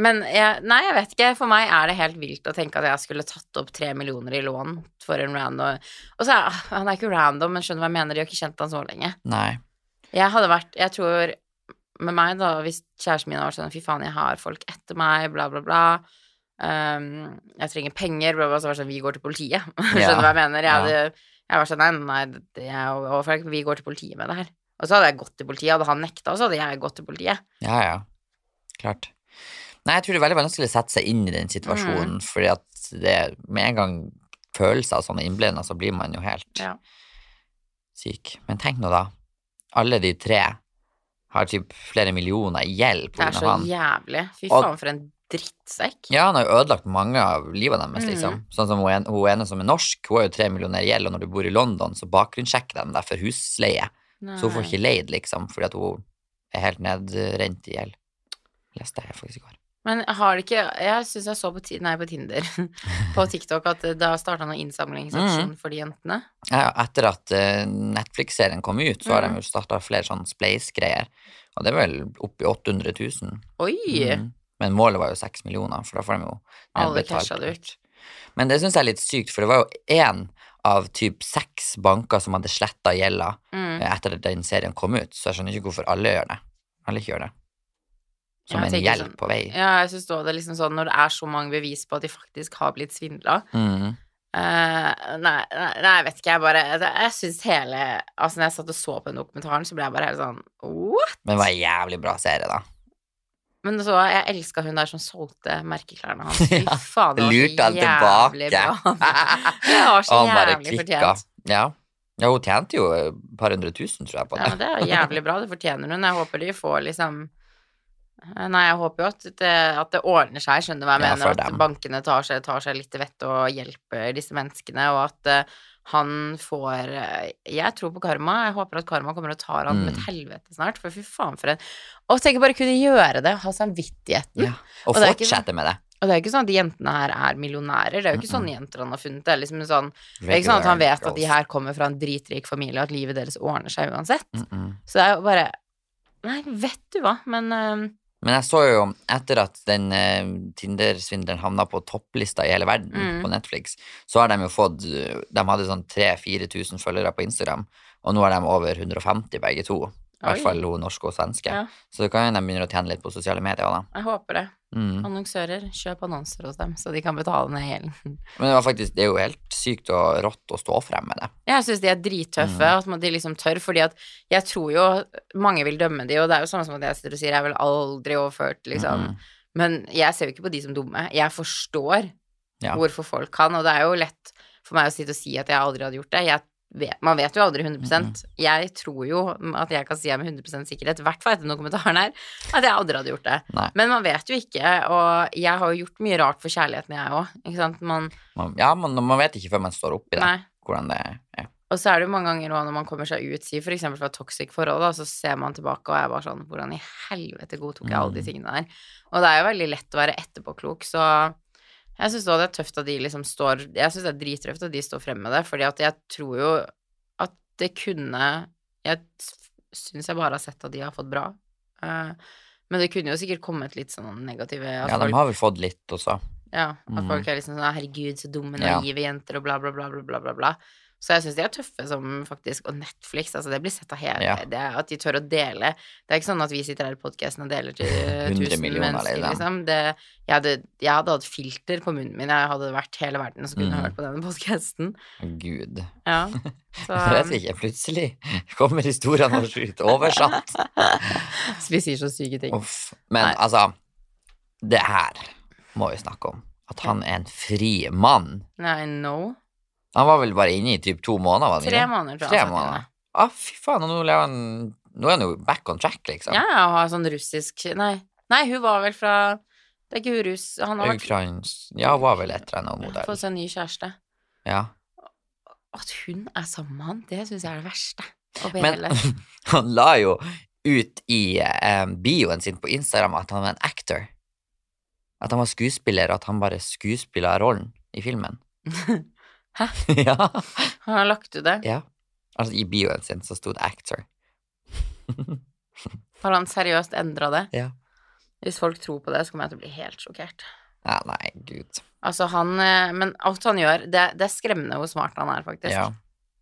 Speaker 2: Men jeg, nei, jeg vet ikke. For meg er det helt vilt å tenke at jeg skulle tatt opp tre millioner i lån for en random Og så er han er ikke random, men skjønner hva jeg mener, de har ikke kjent han så lenge.
Speaker 1: Nei.
Speaker 2: Jeg hadde vært Jeg tror med meg, da, hvis kjæresten min var sånn Fy faen, jeg har folk etter meg, bla, bla, bla. Um, jeg trenger penger, bla, bla, så var det sånn Vi går til politiet. *laughs* Skjønner du hva jeg mener? Jeg hadde Jeg var sånn Nei, nei, det ikke vi går til politiet med det her? Og så hadde jeg gått til politiet, hadde han nekta, så hadde jeg gått til politiet.
Speaker 1: Ja, ja. Klart. Nei, jeg tror det er veldig vanskelig å sette seg inn i den situasjonen,
Speaker 2: Mm.
Speaker 1: fordi at det med en gang følelser av sånne innblenda, så blir man jo helt
Speaker 2: Ja.
Speaker 1: syk. Men tenk nå, da. Alle de tre har typ flere millioner i gjeld
Speaker 2: Det er så
Speaker 1: han.
Speaker 2: jævlig. Fy
Speaker 1: Og-
Speaker 2: faen, for en drittsekk.
Speaker 1: Ja, han har jo ødelagt mange av livet deres,
Speaker 2: Mm.
Speaker 1: liksom. Sånn som hun, hun ene som er norsk, hun har jo tre millioner i gjeld, og når du bor i London, så bakgrunnssjekker de deg for husleie. Så hun får ikke leid, liksom, fordi at hun er helt nedrent i gjeld. Leste jeg faktisk i går.
Speaker 2: Men har det ikke Jeg syns jeg så på, nei, på Tinder, *laughs* på TikTok, at har starta noen innsamlingsaksjon for de jentene.
Speaker 1: Ja, etter at eh, Netflix-serien kom ut, så har
Speaker 2: Mm.
Speaker 1: de jo starta flere sånne Spleis-greier. Og det er vel oppi 800 000.
Speaker 2: Oi!
Speaker 1: Mm. Men målet var jo 6 millioner, for da får de jo nedbetalt. Men det syns jeg er litt sykt, for det var jo én av typ seks banker som hadde sletta gjelda
Speaker 2: Mm.
Speaker 1: eh, etter at den serien kom ut, så jeg skjønner ikke hvorfor alle gjør det. Alle ikke gjør det. Som en hjelp
Speaker 2: sånn-
Speaker 1: på vei.
Speaker 2: Ja, jeg syns det er liksom sånn når det er så mange bevis på at de faktisk har blitt svindla.
Speaker 1: Mm.
Speaker 2: Uh, nei, nei, jeg vet ikke, jeg bare Jeg, jeg syns hele Altså, når jeg satt og så på den dokumentaren, så ble jeg bare helt sånn What?
Speaker 1: Men det var en jævlig bra serie, da.
Speaker 2: Men så, jeg elska hun der som solgte merkeklærne hans. *laughs* Fy faen, det var
Speaker 1: Lurt han tilbake. *laughs* *laughs*
Speaker 2: Det var så
Speaker 1: han bare
Speaker 2: jævlig
Speaker 1: klikka.
Speaker 2: fortjent.
Speaker 1: Ja. ja, hun tjente jo et par hundre tusen, tror jeg, på
Speaker 2: Ja,
Speaker 1: det.
Speaker 2: men det er jævlig bra, det fortjener hun. Jeg håper de får liksom Nei, jeg håper jo at det, at det ordner seg, skjønner du hva jeg
Speaker 1: Ja,
Speaker 2: mener? At
Speaker 1: dem.
Speaker 2: bankene tar seg, tar seg litt til vettet og hjelper disse menneskene, og at uh, han får uh, Jeg tror på karma. Jeg håper at karma kommer og tar han med
Speaker 1: Mm.
Speaker 2: et helvete snart, for fy faen for en Og tenk bare kunne gjøre det, ha samvittigheten.
Speaker 1: Ja. Og,
Speaker 2: Og fortsette ikke
Speaker 1: med det.
Speaker 2: Og det er jo ikke sånn at de jentene her er millionærer, det er jo ikke sånne jenter han har funnet. Det er liksom en sånn Det er ikke sånn at han vet at de her kommer fra en dritrik familie, og at livet deres ordner seg uansett.
Speaker 1: mm -mm.
Speaker 2: Så det er jo bare Nei, vet du hva, men eh,
Speaker 1: Men jeg så jo, etter at den eh, Tinder-svindleren havna på topplista i hele verden
Speaker 2: Mm.
Speaker 1: på Netflix, så har de jo fått eh, De hadde sånn 3000-4000 følgere på Instagram, og nå har de over 150 begge to. I hvert fall hun norske og svenske.
Speaker 2: Ja.
Speaker 1: Så det kan hende de begynner å tjene litt på sosiale medier da.
Speaker 2: jeg håper det.
Speaker 1: Mm.
Speaker 2: Annonsører, kjøp annonser hos dem, så de kan betale ned gjelden. *laughs*
Speaker 1: Men det, var faktisk, det er jo helt sykt og rått å stå frem med det.
Speaker 2: Jeg syns de er drittøffe,
Speaker 1: Mm.
Speaker 2: at man- de liksom tør, fordi at jeg tror jo mange vil dømme de, og det er jo sånn som at jeg sitter og sier jeg vil aldri overført liksom
Speaker 1: Mm.
Speaker 2: Men jeg ser jo ikke på de som dumme. Jeg forstår
Speaker 1: Ja.
Speaker 2: hvorfor folk kan, og det er jo lett for meg å sitte og si at jeg aldri hadde gjort det. Jeg man vet jo aldri 100% Jeg tror jo at jeg kan si med 100 sikkerhet, i hvert fall etter noen kommentarer, her, at jeg aldri hadde gjort det.
Speaker 1: Nei.
Speaker 2: Men man vet jo ikke, og jeg har jo gjort mye rart for kjærligheten, jeg òg. Man
Speaker 1: Man, ja, man, man vet ikke før man står oppi det,
Speaker 2: Nei.
Speaker 1: hvordan det er.
Speaker 2: Og så er det jo mange ganger også når man kommer seg ut, si for eksempel et toxic forhold, da, så ser man tilbake og er bare sånn Hvordan i helvete godtok jeg alle de
Speaker 1: Mm.
Speaker 2: tingene der? Og det er jo veldig lett å være etterpåklok, så jeg syns òg det er tøft at de liksom står Jeg syns det er drittøft at de står fremme med det, fordi at jeg tror jo at det kunne Jeg syns jeg bare har sett at de har fått bra. Uh, men det kunne jo sikkert kommet litt sånn negative at
Speaker 1: Ja, de har vel fått litt også.
Speaker 2: ja, at
Speaker 1: Mm.
Speaker 2: folk er liksom sånn 'herregud, så dumme,
Speaker 1: Ja.
Speaker 2: jenter', og bla, bla, bla, bla, bla, bla. Så jeg syns de er tøffe som faktisk Og Netflix, altså, det blir sett av hele
Speaker 1: Ja.
Speaker 2: det At de tør å dele. Det er ikke sånn at vi sitter her i podkasten og deler til *laughs*
Speaker 1: 100
Speaker 2: 1000 mennesker,
Speaker 1: liksom.
Speaker 2: liksom. Det, jeg, hadde, jeg hadde hatt filter på munnen min, jeg hadde vært hele verden som kunne
Speaker 1: mm.
Speaker 2: hørt på denne podkasten.
Speaker 1: Gud.
Speaker 2: Ja. *laughs* Så,
Speaker 1: vet ikke, plutselig *laughs* kommer historiene våre ut oversatt.
Speaker 2: så vi sier så syke ting.
Speaker 1: Uff. Men
Speaker 2: Nei.
Speaker 1: altså, det her må vi snakke om. At han er en fri mann.
Speaker 2: Nei, no.
Speaker 1: Han var vel bare inne i typ to måneder? Var han
Speaker 2: Tre måneder, tror jeg.
Speaker 1: Tre måneder.
Speaker 2: Å,
Speaker 1: Ah, fy faen, og nå han Nå er han jo back on track, liksom.
Speaker 2: Ja, og har sånn russisk Nei, nei, hun var vel fra Det er ikke hun russ... Han har vært
Speaker 1: Ja, hun var vel et eller annet modell.
Speaker 2: fått seg ny kjæreste.
Speaker 1: Ja.
Speaker 2: At hun er sammen med han, det syns jeg er det verste.
Speaker 1: Men *laughs* han la jo ut i um, bioen sin på Instagram at han var en actor. At han var skuespiller, at han bare skuespilla rollen i filmen. *laughs*
Speaker 2: Hæ? *laughs*
Speaker 1: ja.
Speaker 2: Har lagt ut det.
Speaker 1: ja. Altså, i bioen sin så sto det actor. *laughs*
Speaker 2: Har han seriøst endra det?
Speaker 1: Ja.
Speaker 2: Hvis folk tror på det, så kommer jeg til å bli helt sjokkert.
Speaker 1: Ja, nei, gud.
Speaker 2: Altså, han eh, Men alt han gjør, det, det er skremmende hvor smart han er, faktisk.
Speaker 1: Ja.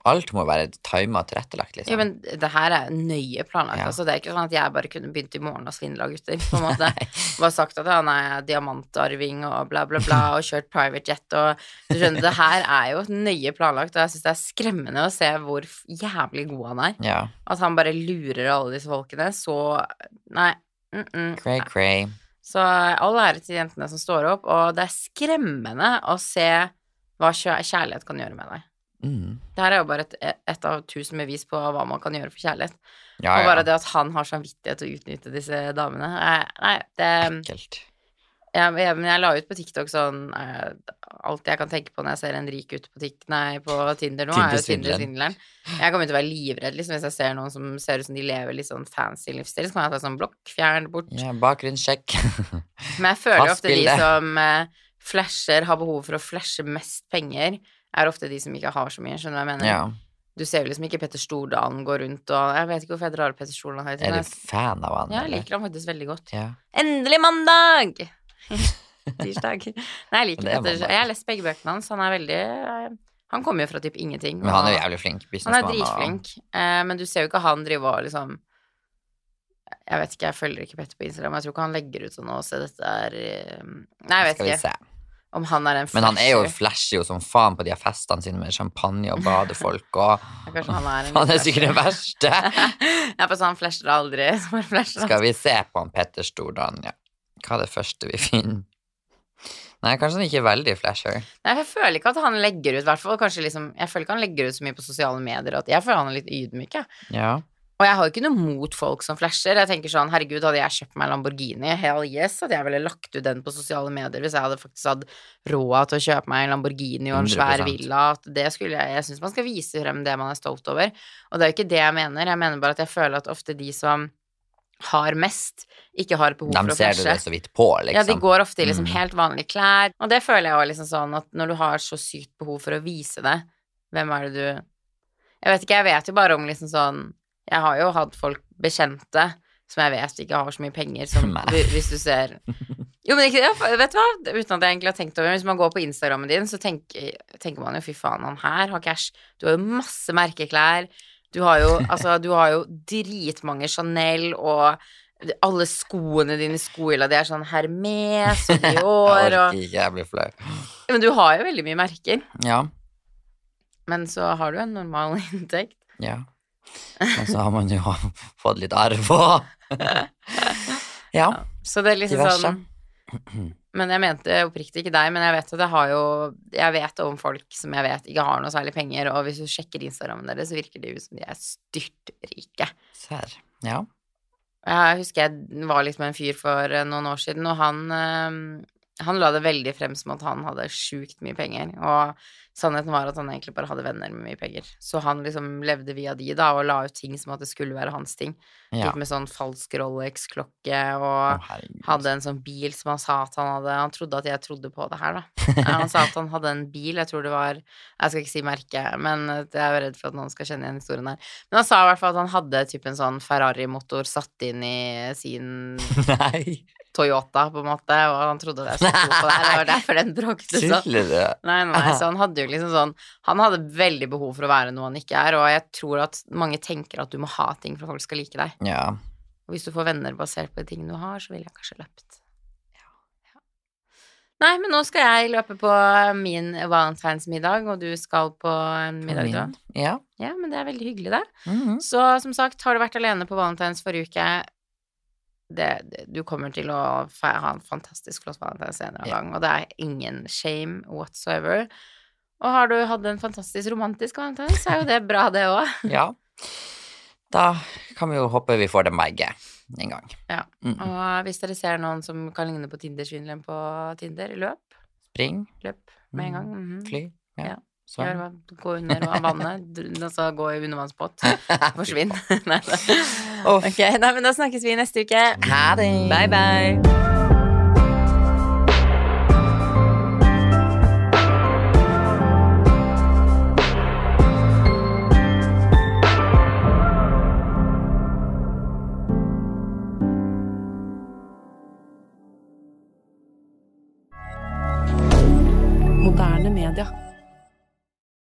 Speaker 1: Alt må være tima og tilrettelagt, liksom.
Speaker 2: Ja, men det her er nøye planlagt.
Speaker 1: Ja.
Speaker 2: Altså, det er ikke sånn at jeg bare kunne begynt i morgen og svindla gutter, på en måte. *laughs* Bare sagt at han er diamantarving og bla, bla, bla, og kjørt private jet og Du skjønner, det her er jo nøye planlagt, og jeg syns det er skremmende å se hvor jævlig god han er.
Speaker 1: Ja.
Speaker 2: At han bare lurer alle disse folkene. Så Nei. Mm -mm.
Speaker 1: Cray, cray.
Speaker 2: Så all ære til jentene som står opp, og det er skremmende å se hva kjærlighet kan gjøre med deg.
Speaker 1: Mm.
Speaker 2: Det her er jo bare et, et av tusen bevis på hva man kan gjøre for kjærlighet.
Speaker 1: Ja,
Speaker 2: Og bare det at han har samvittighet til å utnytte disse damene. Nei, nei det
Speaker 1: Ekkelt.
Speaker 2: jeg, Men jeg la ut på TikTok sånn eh, Alt jeg kan tenke på når jeg ser en rik gutt på, TikTok, nei, på Tinder nå, er jo
Speaker 1: Tinder-svindleren.
Speaker 2: Tinder-svindleren. Jeg kommer til å være livredd liksom, hvis jeg ser noen som ser ut som de lever litt sånn fancy livsstil. Så kan jeg ta sånn blokk, fjern bort.
Speaker 1: Ja, bakgrunnssjekk.
Speaker 2: Men jeg føler jo ofte de som eh, flasher, har behov for å flashe mest penger, er ofte de som ikke har så mye. Skjønner du hva jeg mener?
Speaker 1: ja.
Speaker 2: Du ser jo liksom ikke Petter Stordalen gå rundt og Jeg vet ikke hvorfor jeg drar opp Petter Stordalen høyt.
Speaker 1: Er du fan av han?
Speaker 2: Ja, jeg liker han faktisk veldig godt.
Speaker 1: Ja.
Speaker 2: Endelig mandag! *laughs* Tirsdag. Nei, jeg liker
Speaker 1: Det er
Speaker 2: Petter. Jeg har lest begge bøkene hans. Han er veldig eh, Han kommer jo fra typ ingenting.
Speaker 1: Men han er jævlig flink
Speaker 2: han er
Speaker 1: dritflink. og-
Speaker 2: eh, men du ser jo ikke han drive og liksom Jeg vet ikke, jeg følger ikke Petter på Instagram. Jeg tror ikke han legger ut sånn 'Å, se, dette er eh, Nei, jeg vet ikke
Speaker 1: se.
Speaker 2: Om han er en
Speaker 1: Men han er jo flashy jo som faen på de her festene sine med champagne og badefolk og
Speaker 2: han er en
Speaker 1: Han er sikkert den verste. *laughs*
Speaker 2: ja, for sånn flasher aldri. *laughs* Flasher.
Speaker 1: Skal vi se på han Petter Stordalen, ja. Hva er det første vi finner? Nei, kanskje han ikke er veldig flasher.
Speaker 2: Nei, jeg føler ikke at han legger ut, hvert fall liksom Jeg føler ikke han legger ut så mye på sosiale medier, jeg føler han er litt ydmyk, jeg.
Speaker 1: Ja.
Speaker 2: Og jeg har jo ikke noe mot folk som flasher. Jeg tenker sånn, herregud, hadde jeg kjøpt meg Lamborghini, hell yes, hadde jeg ville lagt ut den på sosiale medier hvis jeg hadde faktisk hatt råd til å kjøpe meg en Lamborghini og en svær
Speaker 1: 100%.
Speaker 2: villa. At det skulle jeg Jeg syns man skal vise frem det man er stolt over. Og det er jo ikke det jeg mener. Jeg mener bare at jeg føler at ofte de som har mest, ikke har behov
Speaker 1: De
Speaker 2: for å
Speaker 1: ser du det så vidt på, liksom.
Speaker 2: Ja, de går ofte i liksom
Speaker 1: Mm.
Speaker 2: helt vanlige klær. Og det føler jeg også liksom sånn at når du har så sykt behov for å vise det, hvem er det du Jeg vet ikke, jeg vet jo bare om liksom sånn Jeg har jo hatt folk bekjente som jeg vet ikke har så mye penger, som
Speaker 1: Nei.
Speaker 2: hvis du ser Jo, men ikke ja, Vet du hva, uten at jeg egentlig har tenkt over det, Hvis man går på Instagrammen din, så tenker, tenker man jo fy faen, han her har cash. Du har jo masse merkeklær. Du har jo, altså, du har jo dritmange Chanel og alle skoene dine i skohylla, de er sånn Hermes og Dior og
Speaker 1: jeg blir flau.
Speaker 2: Men du har jo veldig mye merker.
Speaker 1: Ja.
Speaker 2: Men så har du en normal *laughs* inntekt.
Speaker 1: Ja. Men så har man jo *laughs* fått litt arv og *laughs* Ja.
Speaker 2: Så det er liksom
Speaker 1: Diverse.
Speaker 2: sånn Men jeg mente oppriktig ikke deg, men jeg vet at jeg har jo Jeg vet om folk som jeg vet ikke har noe særlig penger, og hvis du sjekker Instagrammen deres, så virker det jo som de er styrtrike.
Speaker 1: Serr. Ja.
Speaker 2: Jeg husker jeg var litt med en fyr for eh, noen år siden, og han, eh, han la det veldig frem som at han hadde sjukt mye penger, og sannheten var at han egentlig bare hadde venner med mye penger. Så han liksom levde via de, da, og la ut ting som at det skulle være hans ting.
Speaker 1: ja.
Speaker 2: Gikk med sånn falsk Rolex-klokke og
Speaker 1: oh,
Speaker 2: hadde en sånn bil som han sa at han hadde Han trodde at jeg trodde på det her, da. Han sa at han hadde en bil, jeg tror det var Jeg skal ikke si merke, men jeg er redd for at noen skal kjenne igjen historien her. Men han sa i hvert fall at han hadde typ en sånn Ferrari-motor satt inn i sin *laughs*
Speaker 1: Nei,
Speaker 2: Toyota, på en måte, og han trodde det skulle tro på det. her. Det var *laughs* derfor den bråkte sånn. Nei, nei, så han hadde jo *laughs* liksom sånn Han hadde veldig behov for å være noe han ikke er, og jeg tror at mange tenker at du må ha ting for at folk skal like deg.
Speaker 1: Ja.
Speaker 2: Og hvis du får venner basert på de tingene du har, så ville jeg kanskje løpt. Ja. Nei, men nå skal jeg løpe på min valentinsmiddag, og du skal på en middag, du òg.
Speaker 1: Ja.
Speaker 2: Ja, men det er veldig hyggelig, det.
Speaker 1: Mhm.
Speaker 2: Så som sagt, har du vært alene på valentines forrige uke det, Du kommer til å ha en fantastisk flott valentinsdag en gang, og det er ingen shame whatsoever. Og har du hatt en fantastisk romantisk valentines, så er jo det bra, det òg. *laughs*
Speaker 1: ja. Da kan vi jo håpe vi får dem begge en gang.
Speaker 2: Ja.
Speaker 1: Mm.
Speaker 2: Og hvis dere ser noen som kan ligne på Tinder-svindleren på Tinder, løp.
Speaker 1: Spring,
Speaker 2: Løp med en gang. Mhm.
Speaker 1: fly. Ja.
Speaker 2: Ja.
Speaker 1: Sånn.
Speaker 2: Gjør hva, gå under vannet, altså *laughs* gå i undervannsbåt. *laughs* Forsvinn. *laughs* nei, da.
Speaker 1: Uff.
Speaker 2: Ok, nei, men da snakkes vi neste uke.
Speaker 1: Ha det!
Speaker 2: Bye, bye.